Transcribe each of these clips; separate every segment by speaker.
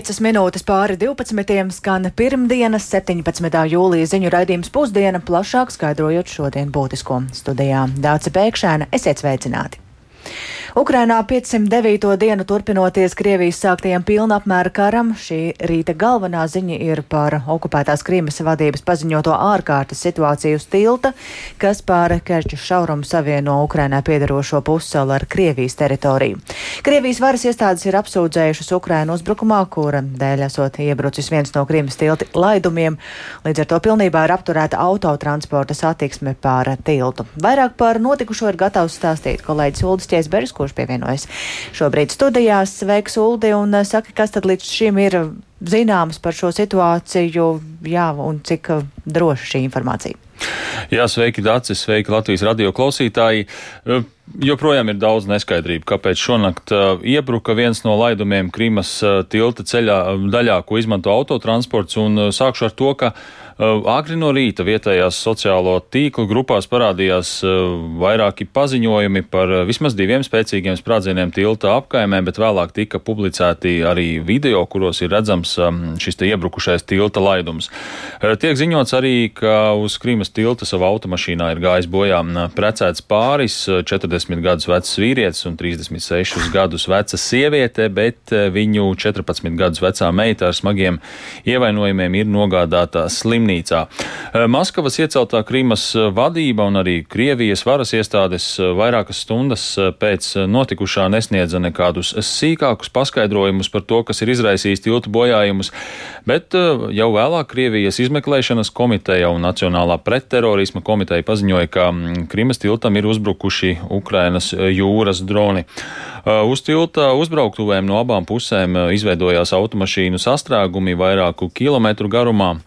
Speaker 1: 5 minūtes pāri 12. skan pirmdienas 17. jūlija ziņu raidījums pusdiena, plašāk skaidrojot šodien būtisko studijā. Dāca Pēkšēna, esiet sveicināti! Ukrainā 509. dienu turpinoties Krievijas sāktajam pilnapmēra karam, šī rīta galvenā ziņa ir par okupētās Krīmas vadības paziņoto ārkārtas situāciju uz tilta, kas pār Kerču šaurumu savieno Ukrainā piedarošo pussalu ar Krievijas teritoriju. Krievijas varas iestādes ir apsūdzējušas Ukrainu uzbrukumā, kura dēļ esot iebrucis viens no Krīmas tilti laidumiem, līdz ar to pilnībā ir apturēta autotransporta satiksme pār tiltu. Vairāk par notikušo ir gatavs stāstīt kolēģis Uldis Ķēsbergs kurš pievienojas šobrīd studijās. Sveiks, Uldi, un eh, saka, kas tad līdz šim ir zināms par šo situāciju, jā, un cik eh, droša šī informācija?
Speaker 2: Jā, sveiki, Dārcis, sveiki, Latvijas radio klausītāji. Eh, joprojām ir daudz neskaidrību, kāpēc šonakt uh, iebruka viens no laidumiem Krīmas uh, tilta ceļā daļā, ko izmanto autotransports, un uh, sākšu ar to, ka Agri no rīta vietējās sociālo tīklu grupās parādījās vairāki paziņojumi par vismaz diviem spēcīgiem sprādzieniem tilta apkaimē, bet vēlāk tika publicēti arī video, kuros ir redzams šis te iebrukušais tilta laidums. Tiek ziņots arī, ka uz Krīmas tilta savā automašīnā ir gājis bojā precēts pāris 40 gadus vecs vīrietis un 36 gadus veca sieviete, bet viņu 14 gadus vecā meita ar smagiem ievainojumiem ir nogādāta slimnīcā slimnīcā. Eh, Maskavas ieceltā Krīmas eh, vadība un arī Krievijas varas iestādes eh, vairākas stundas pēc notikušā nesniedza nekādus sīkākus paskaidrojumus par to, kas ir izraisījis tiltu bojājumus, bet jau vēlāk Krievijas izmeklēšanas komiteja un Nacionālā pretterorisma komiteja paziņoja, ka mm, Krimas tiltam ir uzbrukuši Ukrainas jūras droni. Uz tilta uzbrauktuvēm no abām pusēm izveidojās automašīnu sastrēgumi vairāku kilometru garumā.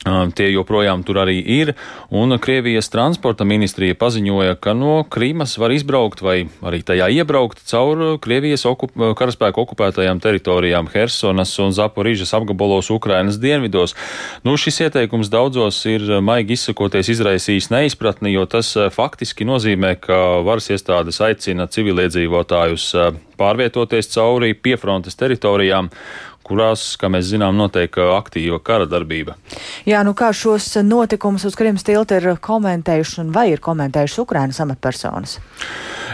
Speaker 2: Tie joprojām tur arī ir, un Krievijas transporta ministrija paziņoja, ka no Krīmas var izbraukt vai arī tajā iebraukt caur Krievijas okup karaspēku okupētajām teritorijām Hersonas un Zaporižas apgabalos Ukrainas dienvidos. Nu, šis ieteikums daudzos ir maigi izsakoties izraisījis neizpratni, jo tas faktiski nozīmē, ka varas iestādes aicina civiliedzīvotājus pārvietoties cauri piefrontes teritorijām kurās, kā mēs zinām, notiek aktīva kara darbība.
Speaker 1: Jā, nu kā šos notikumus uz Krimas tilta ir komentējuši un vai ir komentējuši Ukrainas amatpersonas?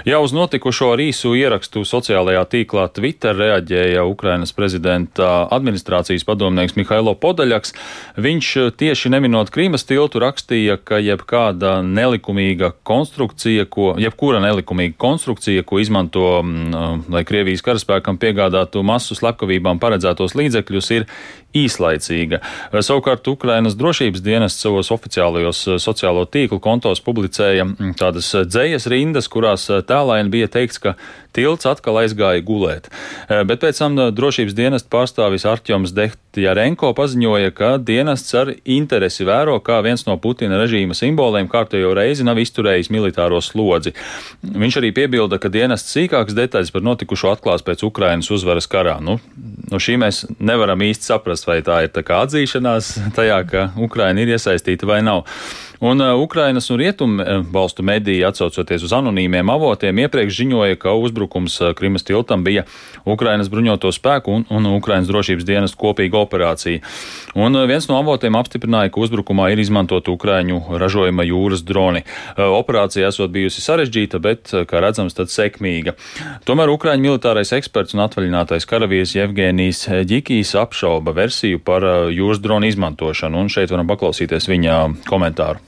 Speaker 2: Jā, uz notikušo ar īsu ierakstu sociālajā tīklā Twitter reaģēja Ukrainas prezidenta administrācijas padomnieks Mihailo Podaļaks. Viņš tieši neminot Krīmas tiltu rakstīja, ka jebkāda nelikumīga konstrukcija, ko, jebkura nelikumīga konstrukcija, ko izmanto, lai Krievijas karaspēkam piegādātu masu slepkavībām paredzēto piešķirtos līdzekļus ir īslaicīga. Savukārt Ukrainas drošības dienas savos oficiālajos eh, sociālo tīklu kontos publicēja mm, tādas dzējas rindas, kurās eh, tēlaini bija teikts, ka tilts atkal aizgāja gulēt. Bet pēc tam drošības dienesta pārstāvis Artjoms Dehtjarenko paziņoja, ka dienests ar interesi vēro, kā viens no Putina režīma simboliem kārtējo reizi nav izturējis militāro slodzi. Viņš arī piebilda, ka dienests sīkākas detaļas par notikušo atklās pēc Ukrainas uzvaras karā. Nu, no šī mēs nevaram īsti saprast, vai tā ir tā kā atzīšanās tajā, ka Ukraina ir iesaistīta vai nav. Un uh, Ukrainas un Rietumu uh, valstu mediji, atsaucoties uz anonīmiem avotiem, iepriekš ziņoja, ka uzbrukums uh, Krimas tiltam bija Ukrainas bruņoto spēku un, un Ukrainas drošības dienas kopīga operācija. Un uh, viens no avotiem apstiprināja, ka uzbrukumā ir izmantot Ukraiņu ražojuma jūras droni. Uh, operācija esot bijusi sarežģīta, bet, kā redzams, tad sekmīga. Tomēr Ukraiņu militārais eksperts un atvaļinātais karavīrs Jevgenijs Ģikijs apšauba versiju par jūras dronu izmantošanu, un šeit varam paklausīties viņa komentāru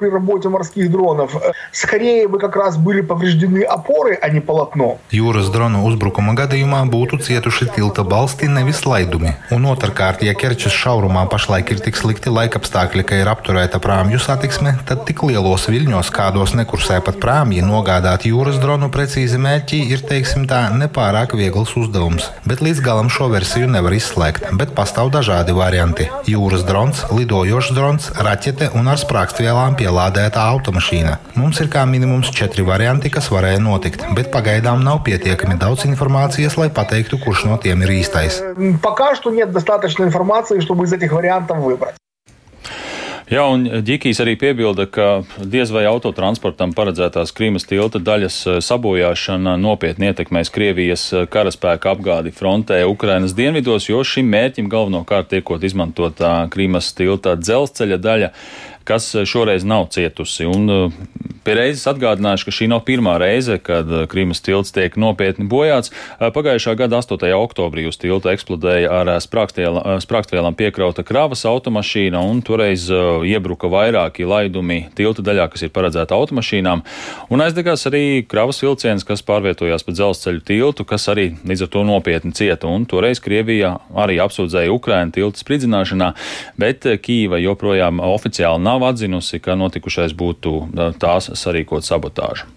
Speaker 3: при работе морских дронов, скорее бы как раз были повреждены опоры, а не полотно.
Speaker 4: Jūras dronu uzbrukuma gadījumā būtu cietuši tilta balsti, nevis laidumi. Un otrkārt, ja Kerčas šaurumā pašlaik ir tik slikti laikapstākļi, ka ir apturēta prāmju satiksme, tad tik lielos viļņos, kādos nekursē pat prāmji, nogādāt jūras dronu precīzi mērķī ir, teiksim tā, nepārāk viegls uzdevums. Bet līdz galam šo versiju nevar izslēgt, bet pastāv dažādi varianti. Jūras drons, lidojošs drons, raķete un ar sprākstvielām pie ielādēta automašīna. Mums ir kā minimums četri varianti, kas varēja notikt, bet pagaidām nav pietiekami daudz informācijas, lai pateiktu, kurš no tiem ir īstais.
Speaker 3: Пока что нет достаточно информации, чтобы из этих вариантов выбрать.
Speaker 2: Jā, un Džikijs arī piebilda, ka diez vai autotransportam paredzētās Krīmas tilta daļas eh, sabojāšana nopietni ietekmēs Krievijas eh, karaspēka apgādi frontē Ukrainas dienvidos, jo šim mērķim galvenokārt tiekot izmantotā Krīmas tilta dzelzceļa daļa kas eh, šoreiz nav cietusi. Un eh, pie reizes atgādināšu, ka šī nav pirmā reize, kad eh, Krīmas tilts tiek nopietni bojāts. Pagājušā gada 8. oktobrī uz tilta eksplodēja ar sprāgstvielām piekrauta kravas automašīna, un toreiz iebruka vairāki laidumi tilta daļā, kas ir paredzēta automašīnām. Un aizdegās arī kravas vilciens, kas pārvietojās pa dzelzceļu tiltu, kas arī līdz ar to nopietni cieta. Un toreiz Krievija arī apsūdzēja Ukrainu tilta spridzināšanā, bet Kīva joprojām oficiāli nav nav atzinusi, ka notikušais būtu tās sarīkot sabotāžu.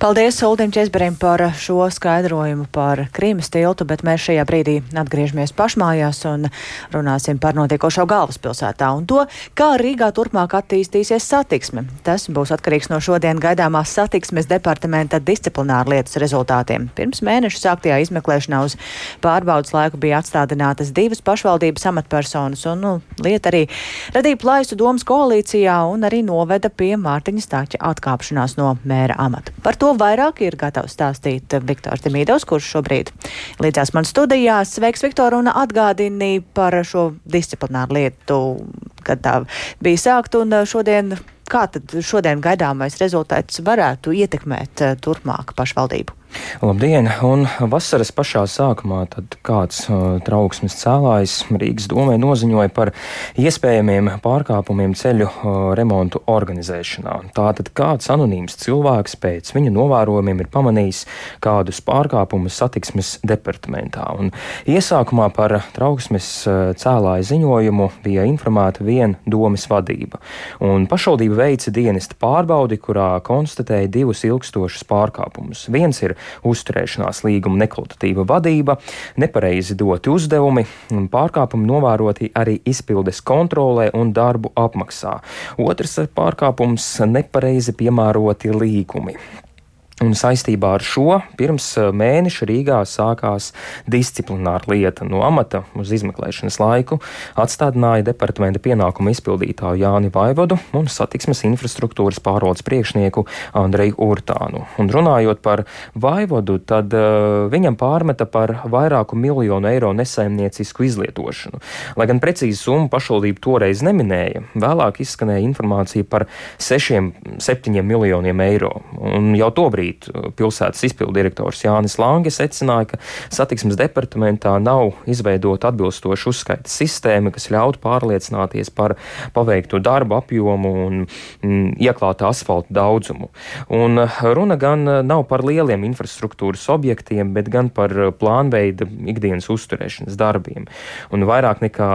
Speaker 1: Paldies Uldim Česberim par šo skaidrojumu par Krīmas tiltu, bet mēs šajā brīdī atgriežamies pašmājās un runāsim par notiekošo galvaspilsētā un to, kā Rīgā turpmāk attīstīsies satiksme. Tas būs atkarīgs no šodien gaidāmās satiksmes departamenta disciplināru lietas rezultātiem. Pirms mēneša sāktajā izmeklēšanā uz pārbaudas laiku bija atstādinātas divas pašvaldības amatpersonas, un nu, lieta arī radīja plaisu domas koalīcijā un arī noveda pie Mārtiņa Stāķa atkāpšanās no mēra amata. Par to vairāk ir gatavs stāstīt Viktors Demīdovs, kurš šobrīd līdzās man studijā. Sveiks, Viktor, un atgādini par šo disciplināru lietu, kad tā bija sākt, un šodien, kā tad šodien gaidāmais rezultāts varētu ietekmēt turpmāk pašvaldību?
Speaker 5: Labdien! Un vasaras pašā sākumā kāds uh, trauksmes cēlājs Rīgas domē noziņoja par iespējamiem pārkāpumiem ceļu uh, remontu organizēšanā. Tātad kāds anonīms cilvēks pēc viņa novērojumiem ir pamanījis kādus pārkāpumus satiksmes departamentā. Un iesākumā par trauksmes uh, cēlāju ziņojumu bija informēta viena domas vadība. Un pašvaldība veica dienesta pārbaudi, kurā konstatēja divus ilgstošus pārkāpumus. Viens ir uzturēšanās līguma nekvalitatīva vadība, nepareizi doti uzdevumi, pārkāpumi novēroti arī izpildes kontrolē un darbu apmaksā. Otrs pārkāpums - nepareizi piemēroti līgumi. Un saistībā ar šo pirms eh, mēneša Rīgā sākās disciplināra lieta. No amata uz izmeklēšanas laiku atstādināja departamenta pienākumu izpildītāju Jāni Vaivodu un satiksmes infrastruktūras pārvaldes priekšnieku Andreju Urtānu. Un runājot par Vaivodu, tad uh, viņam pārmeta par vairāku miljonu eiro nesaimniecisku izlietošanu. Lai gan precīzi summu pašvaldība toreiz neminēja, vēlāk izskanēja informācija par 6-7 miljoniem eiro. Un jau tobrīd šobrīd uh, pilsētas izpildu direktors Jānis Lange secināja, ka satiksmes departamentā nav izveidota atbilstoša uzskaitas sistēma, kas ļautu pārliecināties par paveikto darbu apjomu un mm, ieklāta asfalta daudzumu. Un uh, runa gan uh, nav par lieliem infrastruktūras objektiem, bet gan par plānveida ikdienas uzturēšanas darbiem. Un vairāk nekā,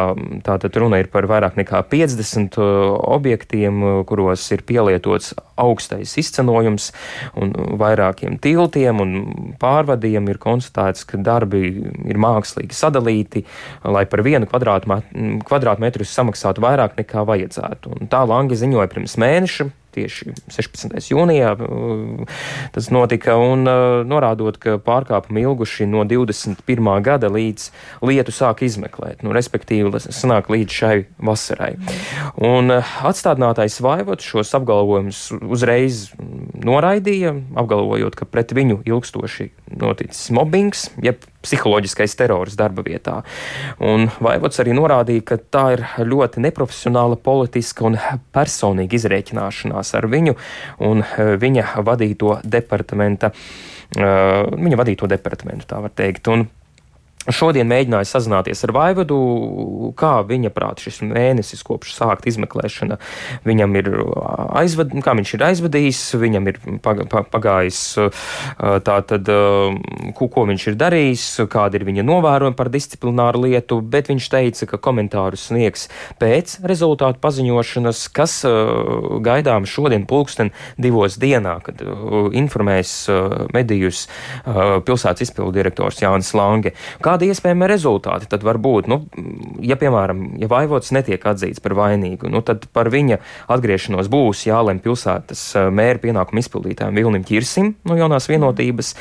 Speaker 5: tātad runa ir par vairāk nekā 50 objektiem, kuros ir pielietots augstais izcenojums un vairākiem tiltiem un pārvadiem ir konstatēts, ka darbi ir mākslīgi sadalīti, lai par vienu kvadrātmetru samaksātu vairāk nekā vajadzētu. Un tā Langi ziņoja pirms mēneša tieši 16. jūnijā uh, tas notika, un uh, norādot, ka pārkāpumi ilguši no 21. gada līdz lietu sāk izmeklēt, nu, respektīvi, sanāk līdz šai vasarai. Un uh, atstādinātais Vaivots šos apgalvojumus uzreiz noraidīja, apgalvojot, ka pret viņu ilgstoši noticis mobbings, jeb psiholoģiskais terors darba vietā. Un Vaivots arī norādīja, ka tā ir ļoti neprofesionāla politiska un personīga izrēķināšanās ar viņu un eh, viņa vadīto departamenta, uh, viņa vadīto departamentu, tā var teikt. Un Šodien mēģināju sazināties ar Vaivadu, kā viņa prāt šis mēnesis, kopš sākt izmeklēšana, viņam ir aizvad, kā viņš ir aizvadījis, viņam ir pagājis tā tad, ko, ko viņš ir darījis, kāda ir viņa novērojuma par disciplināru lietu, bet viņš teica, ka komentārus sniegs pēc rezultātu paziņošanas, kas gaidām šodien pulksten divos dienā, kad informēs medijus pilsētas izpildu direktors Jānis Lange. Kā kādi iespējami rezultāti tad var būt? Nu, ja, piemēram, ja vaivots netiek atzīts par vainīgu, nu, tad par viņa atgriešanos būs jālem pilsētas eh, mēra pienākumu izpildītājiem Vilnim Čirsim no jaunās vienotības,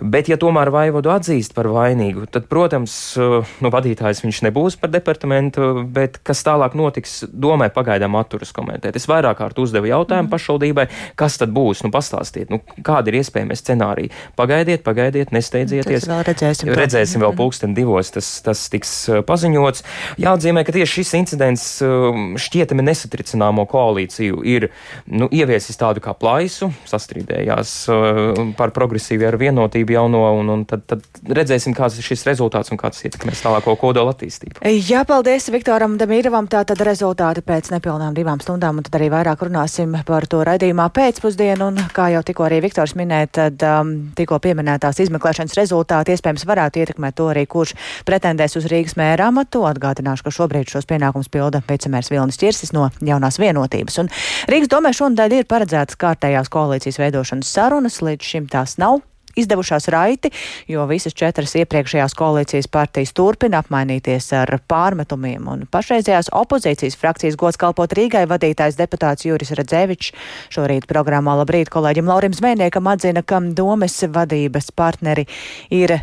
Speaker 5: bet ja tomēr vaivodu atzīst par vainīgu, tad, protams, eh, nu, vadītājs viņš nebūs par departamentu, bet kas tālāk notiks, domāju, pagaidām atturas komentēt. Es vairāk kārt uzdevu jautājumu mm. pašvaldībai, kas tad būs, nu, pastāstiet, nu, kādi ir iespējami scenāriji. Pagaidiet, pagaidiet, nesteidzieties.
Speaker 1: Vēl redzēsim,
Speaker 5: redzēsim vēl pulksten divos, tas, tas tiks uh, paziņots. Jāatzīmē, ka tieši šis incidents um, šķietami nesatricināmo koalīciju ir nu, ieviesis tādu kā plaisu, sastrīdējās uh, par progresīvu ar vienotību jauno, un, un tad, tad redzēsim, kāds ir šis rezultāts un kāds ietekmēs tālāko kodola attīstību.
Speaker 1: Jā, paldies Viktoram Demīrovam. Tātad rezultāti pēc nepilnām divām stundām, un tad arī vairāk runāsim par to raidījumā pēcpusdienu. Un, kā jau tikko arī Viktors minēja, tad um, tikko pieminētās izmeklēšanas rezultāti iespējams varētu ietekmēt to arī, kurš pretendēs uz Rīgas mēra amatu. Atgādināšu, ka šobrīd šos pienākumus pilda vicemērs Vilnis Čirsis no jaunās vienotības. Un Rīgas domē šonadēļ ir paredzētas kārtējās koalīcijas veidošanas sarunas, līdz šim tās nav izdevušās raiti, jo visas četras iepriekšējās koalīcijas partijas turpina apmainīties ar pārmetumiem. Un pašreizējās opozīcijas frakcijas gods kalpot Rīgai vadītājs deputāts Juris Radzevičs šorīt programmā Labrīt kolēģim Laurim Zvēniekam atzina, ka domes vadības partneri ir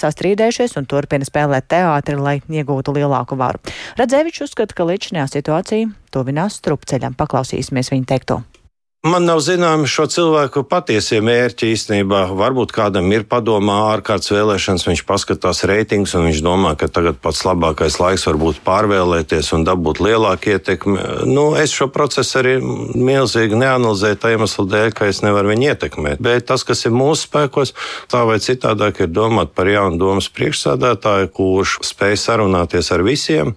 Speaker 1: sastrīdējušies un turpina spēlēt teātri, lai iegūtu lielāku varu. Radzevičs uzskata, ka līdzinājā situācija tuvinās strupceļam. Paklausīsimies viņa teikto.
Speaker 6: Man nav zināms šo cilvēku patiesie mērķi īstenībā. Varbūt kādam ir padomā ārkārtas vēlēšanas, viņš paskatās reitingus un viņš domā, ka tagad pats labākais laiks varbūt pārvēlēties un dabūt lielāku ietekmi. Nu, es šo procesu arī milzīgi neanalizēju tā iemesla dēļ, ka es nevaru viņu ietekmēt. Bet tas, kas ir mūsu spēkos, tā vai citādāk ir domāt par jaunu domas priekšsādātāju, kurš spēj sarunāties ar visiem,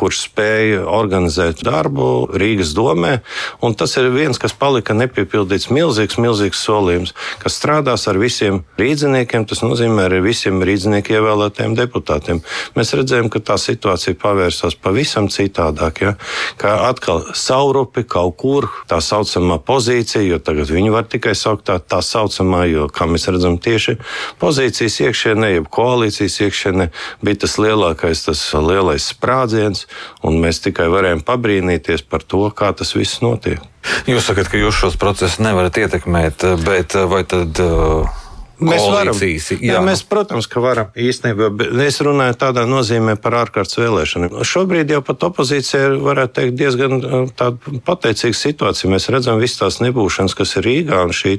Speaker 6: kurš spēj organizēt darbu Rīgas domē. Un tas ir viens, kas palika ka nepiepildīts milzīgs, milzīgs solījums, kas strādās ar visiem rīdziniekiem, tas nozīmē arī visiem rīdzinieku ievēlētajiem deputātiem. Mēs redzējām, ka tā situācija pavērsās pavisam citādāk, ja? kā atkal saurupi kaut kur tā saucamā pozīcija, jo tagad viņi var tikai saukt tā, tā saucamā, jo, kā mēs redzam, tieši pozīcijas iekšienē, jeb koalīcijas iekšienē bija tas lielākais, tas lielais sprādziens, un mēs tikai varējām pabrīnīties par to, kā tas viss notiek.
Speaker 7: Jūs sakat, ka jūs šos procesus nevarat ietekmēt, bet vai tad. Uh...
Speaker 6: Mēs varam. Jā, jā, mēs, protams, ka varam īstenībā. Es runāju tādā nozīmē par ārkārtas vēlēšanām. Šobrīd jau pat opozīcija ir, varētu teikt, diezgan uh, pateicīga situācija. Mēs redzam visas tās nebūšanas, kas ir Rīgā un šī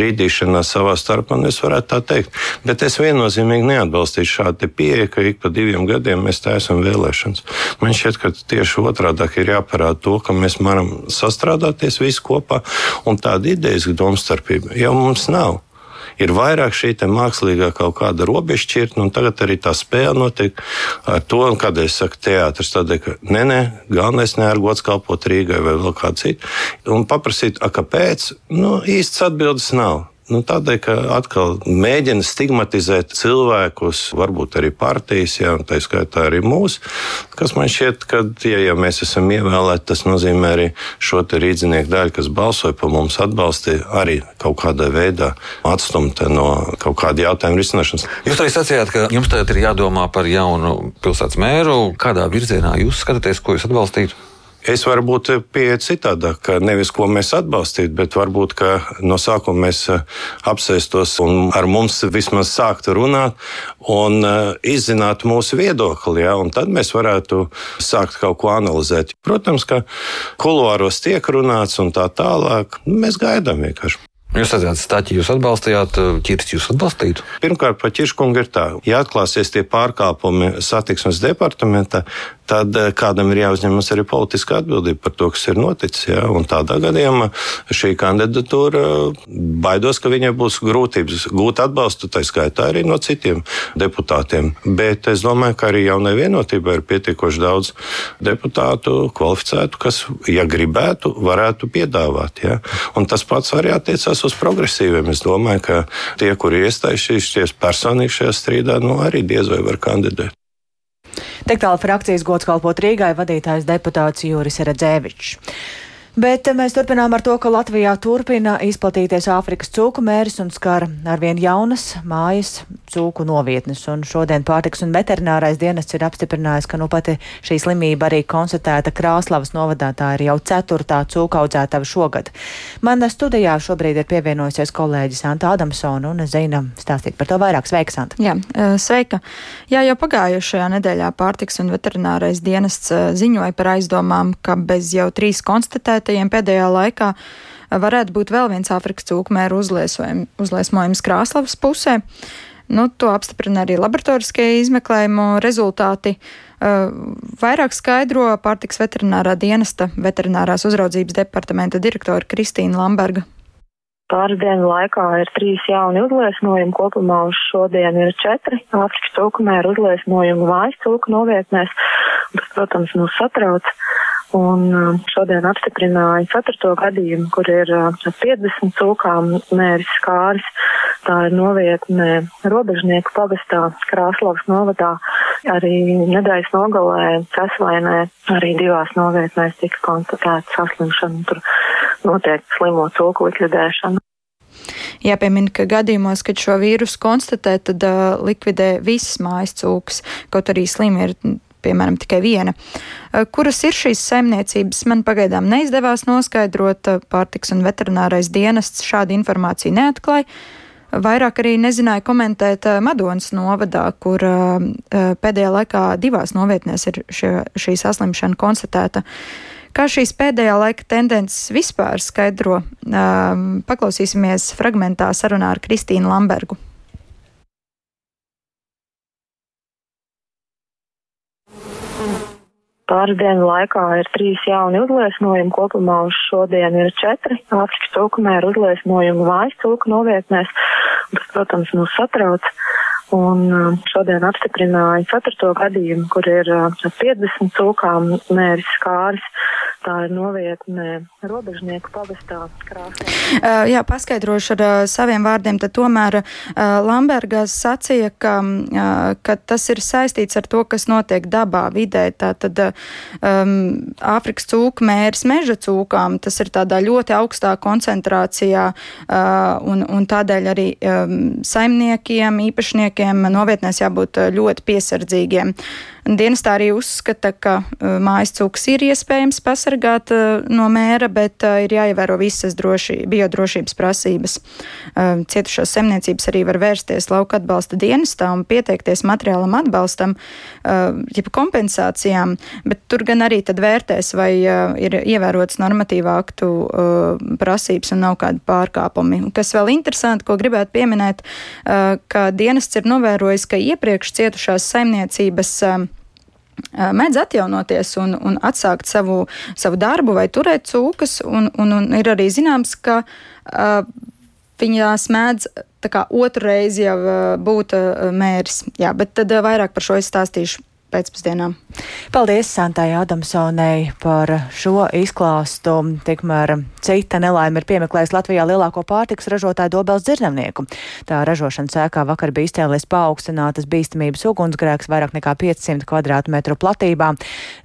Speaker 6: rīdīšanās savā starpā, un es varētu tā teikt. Bet es viennozīmīgi neatbalstīšu šādu pieeju, ka ik pa diviem gadiem mēs taisam vēlēšanas. Man šķiet, ka tieši otrādi ir jāparāda to, ka mēs varam sastrādāties visi kopā, un tāda idejas domstarpība jau mums nav ir vairāk šī mākslīgā kaut kāda robežšķirtne, un tagad arī tā spēle notiek ar to, kādēļ es saku teātris, tādēļ, ka nē, nē, galvenais ne ar gods kalpot Rīgai vai vēl kā citu. Un paprasīt, a, kāpēc, nu, īsts atbildes nav. Nu, tādēļ, ka atkal mēģina stigmatizēt cilvēkus, varbūt arī partijas, jā, un tā skaitā arī mūsu, kas man šķiet, ka, ja, ja mēs esam ievēlēti, tas nozīmē arī šo rīdzinieku daļu, kas balsoja par mums, atbalstīja arī kaut kādā veidā atstumta no kaut kāda jautājuma risināšanas.
Speaker 7: Jūs arī sacījāt, ka jums tagad ir jādomā par jaunu pilsētas mēru. Kādā virzienā jūs skatāties, ko jūs atbalstītu?
Speaker 6: Es varu būt pieeja citādāk, ka nevis ko mēs atbalstītu, bet varbūt no sākuma mēs eh, apsēstos un ar mums vismaz sāktu runāt un eh, izzināt mūsu viedokli. Ja, tad mēs varētu sākt kaut ko analizēt. Protams, ka kuluāros tiek runāts un tā tālāk. Mēs gaidām vienkārši.
Speaker 7: Jūs redzat, stāķi jūs atbalstījāt, ķirsts jūs atbalstītu?
Speaker 6: Pirmkārt, par ķirškungu ir tā, ja atklāsies tie pārkāpumi satiksmes departamenta, tad eh, kādam ir jāuzņemas arī politiska atbildība par to, kas ir noticis. Ja? Un tādā gadījumā šī kandidatūra baidos, ka viņai būs grūtības gūt atbalstu, tā skaitā arī no citiem deputātiem. Bet es domāju, ka arī jaunai vienotībai ir pietiekoši daudz deputātu kvalificētu, kas, ja gribētu, varētu piedāvāt. Ja? Un tas pats arī attiecās uz progresīviem. Es domāju, ka tie, kuri iestājušies personīgi šajā strīdā, nu, arī diez vai var kandidēt.
Speaker 1: Tik tālu frakcijas gods kalpot Rīgai vadītājs deputāts Juris Redzēvičs. Bet mēs turpinām ar to, ka Latvijā turpina izplatīties Āfrikas cūku mēris un skar arvien jaunas mājas cūku novietnes. Un šodien pārtiks un veterinārais dienests ir apstiprinājis, ka nu pati šī slimība arī konstatēta Krāslavas novadā. Tā ir jau ceturtā cūku audzētava šogad. Man studijā šobrīd ir pievienojusies kolēģis Anta Adamsona un zina stāstīt par to vairāk. Sveika, Santa!
Speaker 8: Jā, sveika! Jā, jau pagājušajā nedēļā pārtiks un veterinārais dienests ziņoja par aizdomām, ka bez jau trīs konstatētām konstatētajiem pēdējā laikā varētu būt vēl viens Āfrikas cūkmēra uzliesmojums Krāslavas pusē. Nu, to apstiprina arī laboratoriskie izmeklējumu rezultāti. Uh, vairāk skaidro pārtiks veterinārā dienesta veterinārās uzraudzības departamenta direktora Kristīna Lamberga.
Speaker 9: Pāris dienu laikā ir trīs jauni uzliesmojumi, kopumā uz šodien ir četri Āfrikas cūkumēra uzliesmojumi mājas cūku novietnēs. Tas, protams, mūs satrauc. Un um, šodien apstiprināja ceturto gadījumu, kur ir 50 uh, cūkām mēris skāris. Tā ir novietne robežnieku pagastā Krāslavas novadā. Arī nedēļas nogalē, Cesvainē, arī divās novietnēs tika konstatēta saslimšana. Tur notiek slimo cūku likvidēšana.
Speaker 8: Jāpiemina, ka gadījumos, kad šo vīrusu konstatē, tad uh, likvidē visas mājas cūkas, kaut arī slimi ir piemēram, tikai viena. Eh, kuras ir šīs saimniecības, man pagaidām neizdevās noskaidrot. Eh, pārtiks un veterinārais dienests šādu informāciju neatklāja. Vairāk arī nezināja komentēt eh, Madonas novadā, kur pēdējā laikā divās novietnēs ir šie, šī saslimšana konstatēta. Kā šīs pēdējā laika tendences vispār skaidro, paklausīsimies fragmentā sarunā ar Kristīnu Lambergu.
Speaker 9: Pāris dienu laikā ir trīs jauni uzliesmojumi, kopumā uz šodien ir četri Āfrikas cūkumēra uzliesmojumi mājas cūku novietnēs. Tas, protams, mūs satrauc. Un um, šodien apstiprināja ceturto gadījumu, kur ir 50 uh, cūkām mēris skāris. Tā ir novietne robežnieku pagastā krāsā.
Speaker 8: Uh, jā, paskaidrošu ar uh, saviem vārdiem, tad tomēr uh, Lambergas sacīja, ka, uh, ka tas ir saistīts ar to, kas notiek dabā, vidē. Tātad um, Āfrikas cūku mērs meža cūkām, tas ir tādā ļoti augstā koncentrācijā uh, un, un tādēļ arī um, saimniekiem, īpašniekiem novietnēs jābūt ļoti piesardzīgiem. Dienestā arī uzskata, ka mājas cūks ir iespējams pasargāt no mēra, bet ir jāievēro visas droši, biodrošības prasības. Cietušās semniecības arī var vērsties lauka atbalsta dienestā un pieteikties materiālam atbalstam, jeb kompensācijām, bet tur gan arī tad vērtēs, vai ir ievērotas normatīvā aktu prasības un nav kādi pārkāpumi. Kas vēl interesanti, ko gribētu pieminēt, ka dienests ir novērojis, ka iepriekš cietušās saimniecības mēdz atjaunoties un, un atsākt savu, savu darbu vai turēt cūkas, un, un, un ir arī zināms, ka uh, viņās mēdz kā otru reizi jau uh, būt uh, mēris. Jā, bet tad uh, vairāk par šo es stāstīšu pēcpusdienām.
Speaker 1: Paldies Santai Adamsonai par šo izklāstu. Tikmēr cita nelaime ir piemeklējis Latvijā lielāko pārtiks ražotāju dobels dzirnavnieku. Tā ražošanas ēkā vakar bija izcēlies paaugstinātas bīstamības ugunsgrēks vairāk nekā 500 kvadrātmetru platībā.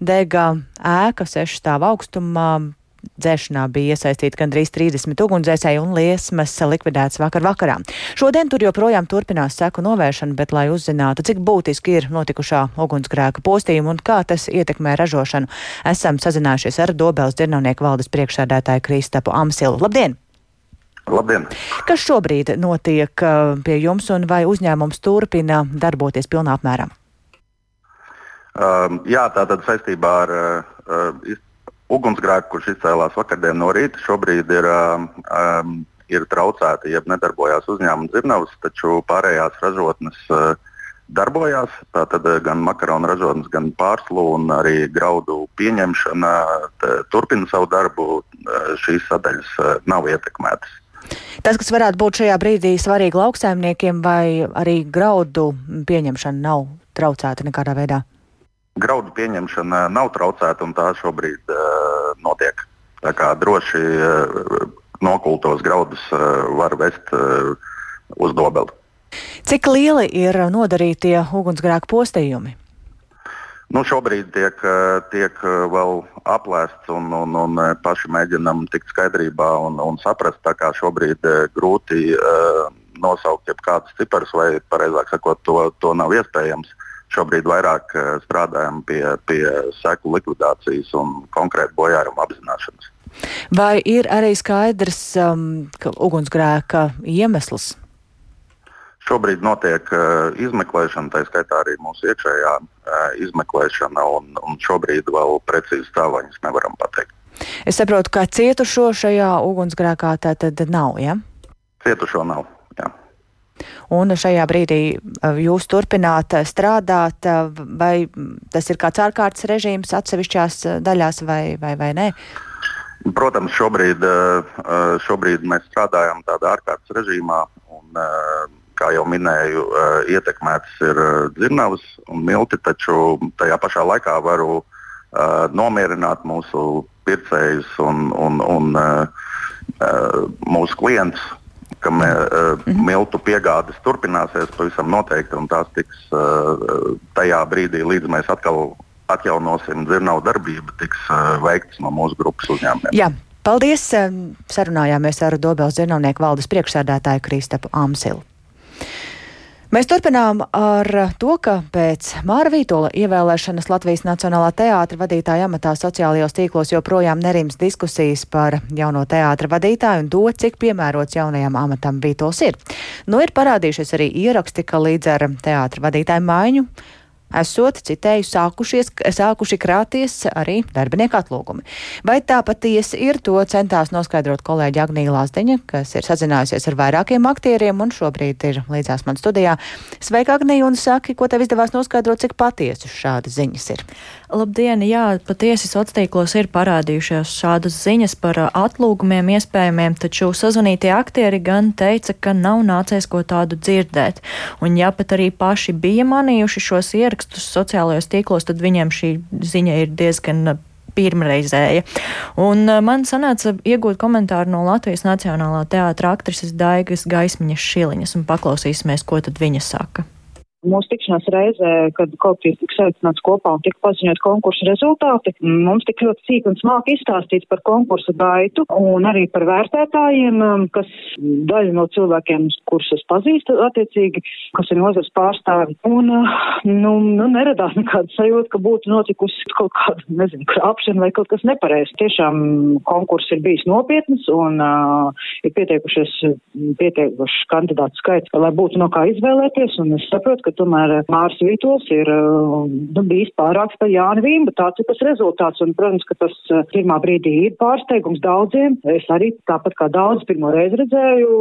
Speaker 1: Dega ēka sešu stāvu augstumā Dzēšanā bija iesaistīti gandrīz 30 ugunsdzēsēji un liesmas likvidētas vakar vakarā. Šodien tur joprojām turpinās seku novēršana, bet, lai uzzinātu, cik būtiski ir notikušā ugunsgrēka postījuma un kā tas ietekmē ražošanu, esam sazinājušies ar Dobels dzirnavnieku valdes priekšsēdētāju Kristapu Amsilu. Labdien!
Speaker 10: Labdien!
Speaker 1: Kas šobrīd notiek uh, pie jums un vai uzņēmums turpina darboties pilnā apmērā?
Speaker 10: Um, jā, tātad saistībā ar uh, ugunsgrēku, kurš izcēlās vakardien no rīta, šobrīd ir, um, ir traucēti, jeb nedarbojās uzņēmuma dzirnavas, taču pārējās ražotnes uh, darbojās. Tātad gan makaronu ražotnes, gan pārslu un arī graudu pieņemšana turpina savu darbu. Šīs sadaļas nav ietekmētas.
Speaker 1: Tas, kas varētu būt šajā brīdī svarīgi lauksaimniekiem, vai arī graudu pieņemšana nav traucēta nekādā veidā?
Speaker 10: Graudu pieņemšana nav traucēta un tā šobrīd uh, notiek. Tā kā droši uh, nokultos graudus uh, var vest uh, uz dobeli.
Speaker 1: Cik lieli ir nodarītie ugunsgrēku postījumi?
Speaker 10: Nu, šobrīd tiek, tiek vēl aplēsts un, un, un paši mēģinam tikt skaidrībā un, un saprast. Kā šobrīd grūti uh, nosaukt jebkādus ciparus, vai pareizāk sakot, to, to nav iespējams. Šobrīd vairāk strādājam pie, pie seku likvidācijas un konkrētu bojājumu apzināšanas.
Speaker 1: Vai ir arī skaidrs um, ugunsgrēka iemesls?
Speaker 10: Šobrīd notiek uh, izmeklēšana, tā skaitā arī mūsu iekšējā uh, izmeklēšana, un, un šobrīd vēl precīzi stāvoņus nevaram pateikt.
Speaker 1: Es saprotu, ka cietušo šajā ugunsgrēkā tā tad nav, ja?
Speaker 10: Cietušo nav.
Speaker 1: Un šajā brīdī uh, jūs turpināt uh, strādāt, uh, vai tas ir kāds ārkārtas režīms atsevišķās daļās vai, vai, vai nē?
Speaker 10: Protams, šobrīd, šobrīd mēs strādājam tādā ārkārtas režīmā. Un, kā jau minēju, uh, ietekmētas ir uh, dzirnavas un milti, taču tajā pašā laikā varu uh, nomierināt mūsu pircējus un, un, un mūsu klientus, ka me, mhm. miltu piegādes turpināsies pavisam noteikti, un tās tiks tajā brīdī, līdz mēs atkal atjaunosim dzirnavu darbību, tiks veikts no mūsu grupas uzņēmumiem.
Speaker 1: Jā. Paldies! Sarunājāmies ar Dobels dzirnavnieku valdes priekšsēdētāju Kristapu Amsilu. Mēs turpinām ar to, ka pēc Māra Vītola ievēlēšanas Latvijas Nacionālā teātra vadītāja amatā sociālajos tīklos joprojām nerims diskusijas par jauno teātra vadītāju un to, cik piemērots jaunajam amatam Vītols ir. Nu ir parādījušies arī ieraksti, ka līdz ar teātra vadītāju maiņu esot, citēju, sākušies, sākuši krāties arī darbinieku atlūgumi. Vai tā patiesi ir, to centās noskaidrot kolēģi Agnija Lāsdeņa, kas ir sazinājusies ar vairākiem aktieriem un šobrīd ir līdzās man studijā. Sveika, Agnija, un saki, ko tev izdevās noskaidrot, cik patiesi šādas ziņas ir?
Speaker 11: Labdien, jā, patiesi sociālos tīklos ir parādījušās šādas ziņas par atlūgumiem iespējamiem, taču sazvanītie aktieri gan teica, ka nav nācies ko tādu dzirdēt. Un ja pat arī paši bija manījuši šos ierakstus sociālajos tīklos, tad viņiem šī ziņa ir diezgan pirmreizēja. Un man sanāca iegūt komentāru no Latvijas Nacionālā teātra aktrises Daigas Gaismiņas Šiliņas un paklausīsimies, ko tad viņa saka.
Speaker 12: Mūsu tikšanās reizē, kad kolektīvs tika saicināts kopā un tika paziņot konkursu rezultāti, mums tik ļoti cīk un smāk izstāstīts par konkursu gaitu un arī par vērtētājiem, um, kas daļa no cilvēkiem, kurus es pazīstu attiecīgi, kas ir nozars pārstāvi. Un, uh, nu, nu, neradās nekāda sajūta, ka būtu notikusi kaut kāda, nezinu, krāpšana vai kaut kas nepareizs. Tiešām konkurss ir bijis nopietns un uh, ir pieteikušies pieteikuši kandidātu skaits, lai būtu no kā izvēlēties. Un es saprotu, ka tomēr eh, Mārs Vītos ir eh, nu, bijis pārāks par Jāni Vīmbu. Tāds ir tas rezultāts. Un, protams, ka tas eh, pirmā brīdī ir pārsteigums daudziem. Es arī tāpat kā daudz pirmo reizi redzēju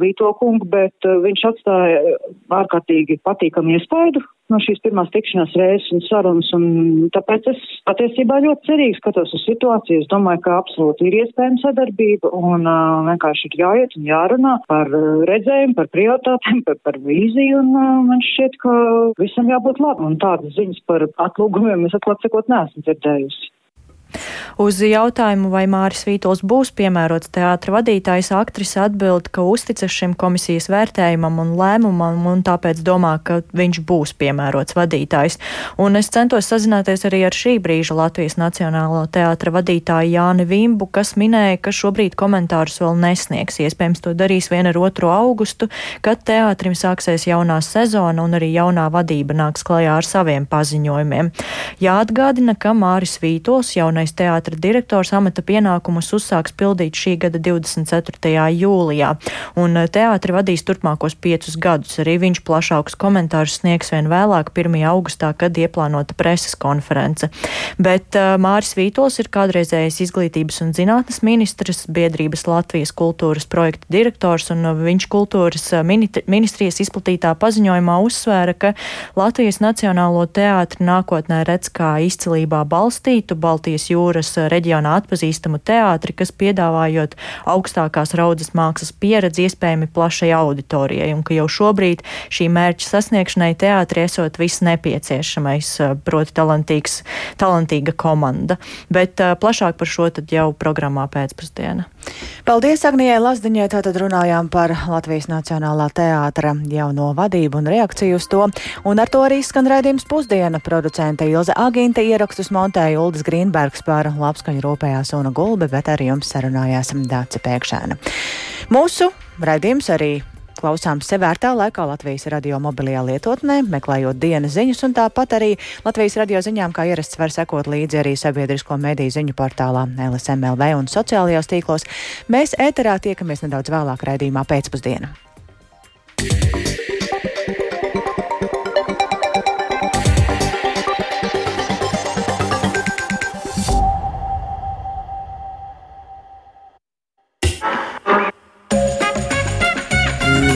Speaker 12: Vīto kungu, bet viņš atstāja ārkārtīgi patīkamu iespaidu no šīs pirmās tikšanās reizes un sarunas, un tāpēc es patiesībā ļoti cerīgi skatos uz situāciju. Es domāju, ka absolūti ir iespējama sadarbība, un uh, vienkārši ir jāiet un jārunā par uh, redzējumu, par prioritātēm, par, par vīziju, un uh, man šķiet, ka visam jābūt labi. Un tādas ziņas par atlūgumiem es atklāt sakot neesmu dzirdējusi.
Speaker 11: Uz jautājumu, vai Māris Vītols būs piemērots teātra vadītājs, aktrise atbild, ka uzticas šim komisijas vērtējumam un lēmumam un tāpēc domā, ka viņš būs piemērots vadītājs. Un es centos sazināties arī ar šī brīža Latvijas Nacionālo teātra vadītāju Jāni Vimbu, kas minēja, ka šobrīd komentārus vēl nesniegs. Iespējams, to darīs vien ar 2. augustu, kad teātrim sāksies jaunā sezona un arī jaunā vadība nāks klajā ar saviem paziņojumiem. Jāatgādina, ka Māris Vītols jaunais jaunais teātra direktors amata pienākumus uzsāks pildīt šī gada 24. jūlijā, un eh, teātri vadīs turpmākos piecus gadus. Arī viņš plašākus komentārus sniegs vien vēlāk, 1. augustā, kad ieplānota preses konference. Bet uh, Māris Vītols ir kādreizējais izglītības un zinātnes ministrs, biedrības Latvijas kultūras projekta direktors, un uh, viņš kultūras ministrijas izplatītā paziņojumā uzsvēra, ka Latvijas Nacionālo teātri nākotnē redz kā izcilībā balstītu Baltijas jūras jūras reģionā atpazīstamu teātri, kas piedāvājot augstākās raudzes mākslas pieredzi iespējami plašai auditorijai, un ka jau šobrīd šī mērķa sasniegšanai teātri esot viss nepieciešamais, proti talantīgs, talantīga komanda. Bet plašāk par šo tad jau programmā pēcpusdiena.
Speaker 1: Paldies Agnijai Lazdiņai, tātad runājām par Latvijas Nacionālā teātra jauno vadību un reakciju uz to, un ar to arī skan raidījums pusdiena. Producente Ilze Agīnte ierakstus montēja Uldis Grīnbergs par labskaņu rūpējās Una Gulbe, bet ar jums sarunājās Dāca Pēkšēna. Mūsu raidījums arī klausāms sevērtā laikā Latvijas radio mobilajā lietotnē, meklējot dienas ziņas, un tāpat arī Latvijas radio ziņām, kā ierasts, var sekot līdzi arī sabiedrisko mediju ziņu portālā LSMLV un sociālajos tīklos. Mēs ēterā tiekamies nedaudz vēlāk raidījumā pēcpusdienā.